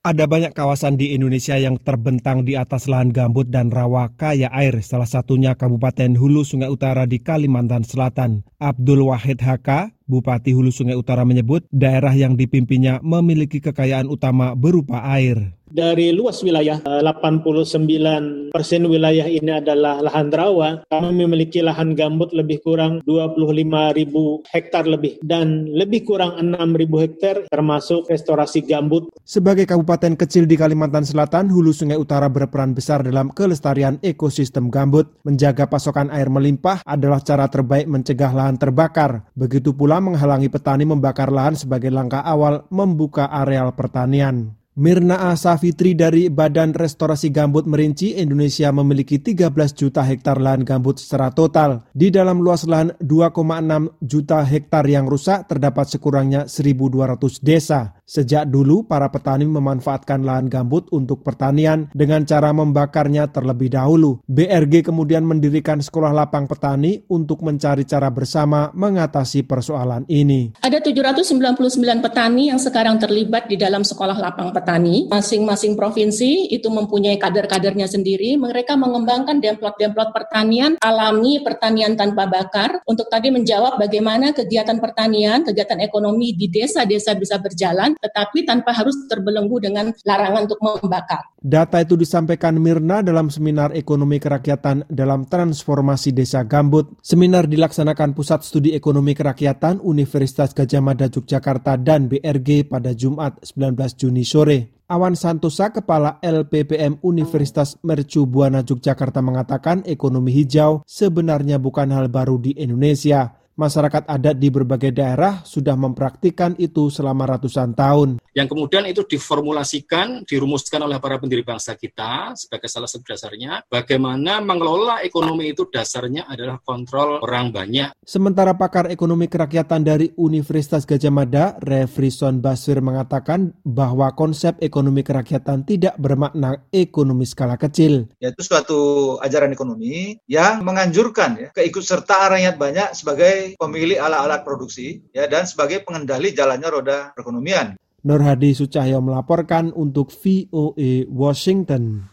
Ada banyak kawasan di Indonesia yang terbentang di atas lahan gambut dan rawa kaya air, salah satunya Kabupaten Hulu Sungai Utara di Kalimantan Selatan. Abdul Wahid Haka, Bupati Hulu Sungai Utara menyebut daerah yang dipimpinnya memiliki kekayaan utama berupa air dari luas wilayah 89 eh, persen wilayah ini adalah lahan rawa. Kami memiliki lahan gambut lebih kurang 25 ribu hektar lebih dan lebih kurang 6 ribu hektar termasuk restorasi gambut. Sebagai kabupaten kecil di Kalimantan Selatan, Hulu Sungai Utara berperan besar dalam kelestarian ekosistem gambut. Menjaga pasokan air melimpah adalah cara terbaik mencegah lahan terbakar. Begitu pula menghalangi petani membakar lahan sebagai langkah awal membuka areal pertanian. Mirna Asafitri dari Badan Restorasi Gambut merinci Indonesia memiliki 13 juta hektar lahan gambut secara total. Di dalam luas lahan 2,6 juta hektar yang rusak terdapat sekurangnya 1.200 desa. Sejak dulu para petani memanfaatkan lahan gambut untuk pertanian dengan cara membakarnya terlebih dahulu. BRG kemudian mendirikan sekolah lapang petani untuk mencari cara bersama mengatasi persoalan ini. Ada 799 petani yang sekarang terlibat di dalam sekolah lapang petani. Masing-masing provinsi itu mempunyai kader-kadernya sendiri. Mereka mengembangkan demplot-demplot pertanian alami, pertanian tanpa bakar untuk tadi menjawab bagaimana kegiatan pertanian, kegiatan ekonomi di desa-desa bisa berjalan tetapi tanpa harus terbelenggu dengan larangan untuk membakar. Data itu disampaikan Mirna dalam seminar ekonomi kerakyatan dalam transformasi desa Gambut. Seminar dilaksanakan Pusat Studi Ekonomi Kerakyatan Universitas Gajah Mada Yogyakarta dan BRG pada Jumat 19 Juni sore. Awan Santosa, Kepala LPPM Universitas Mercu Buana Yogyakarta mengatakan ekonomi hijau sebenarnya bukan hal baru di Indonesia masyarakat adat di berbagai daerah sudah mempraktikkan itu selama ratusan tahun. Yang kemudian itu diformulasikan, dirumuskan oleh para pendiri bangsa kita sebagai salah satu dasarnya, bagaimana mengelola ekonomi itu dasarnya adalah kontrol orang banyak. Sementara pakar ekonomi kerakyatan dari Universitas Gajah Mada, Refrison Basir mengatakan bahwa konsep ekonomi kerakyatan tidak bermakna ekonomi skala kecil. Yaitu suatu ajaran ekonomi yang menganjurkan ya, keikutsertaan rakyat banyak sebagai pemilik alat-alat produksi ya dan sebagai pengendali jalannya roda perekonomian. Nur Hadi Sucahyo melaporkan untuk VOA Washington.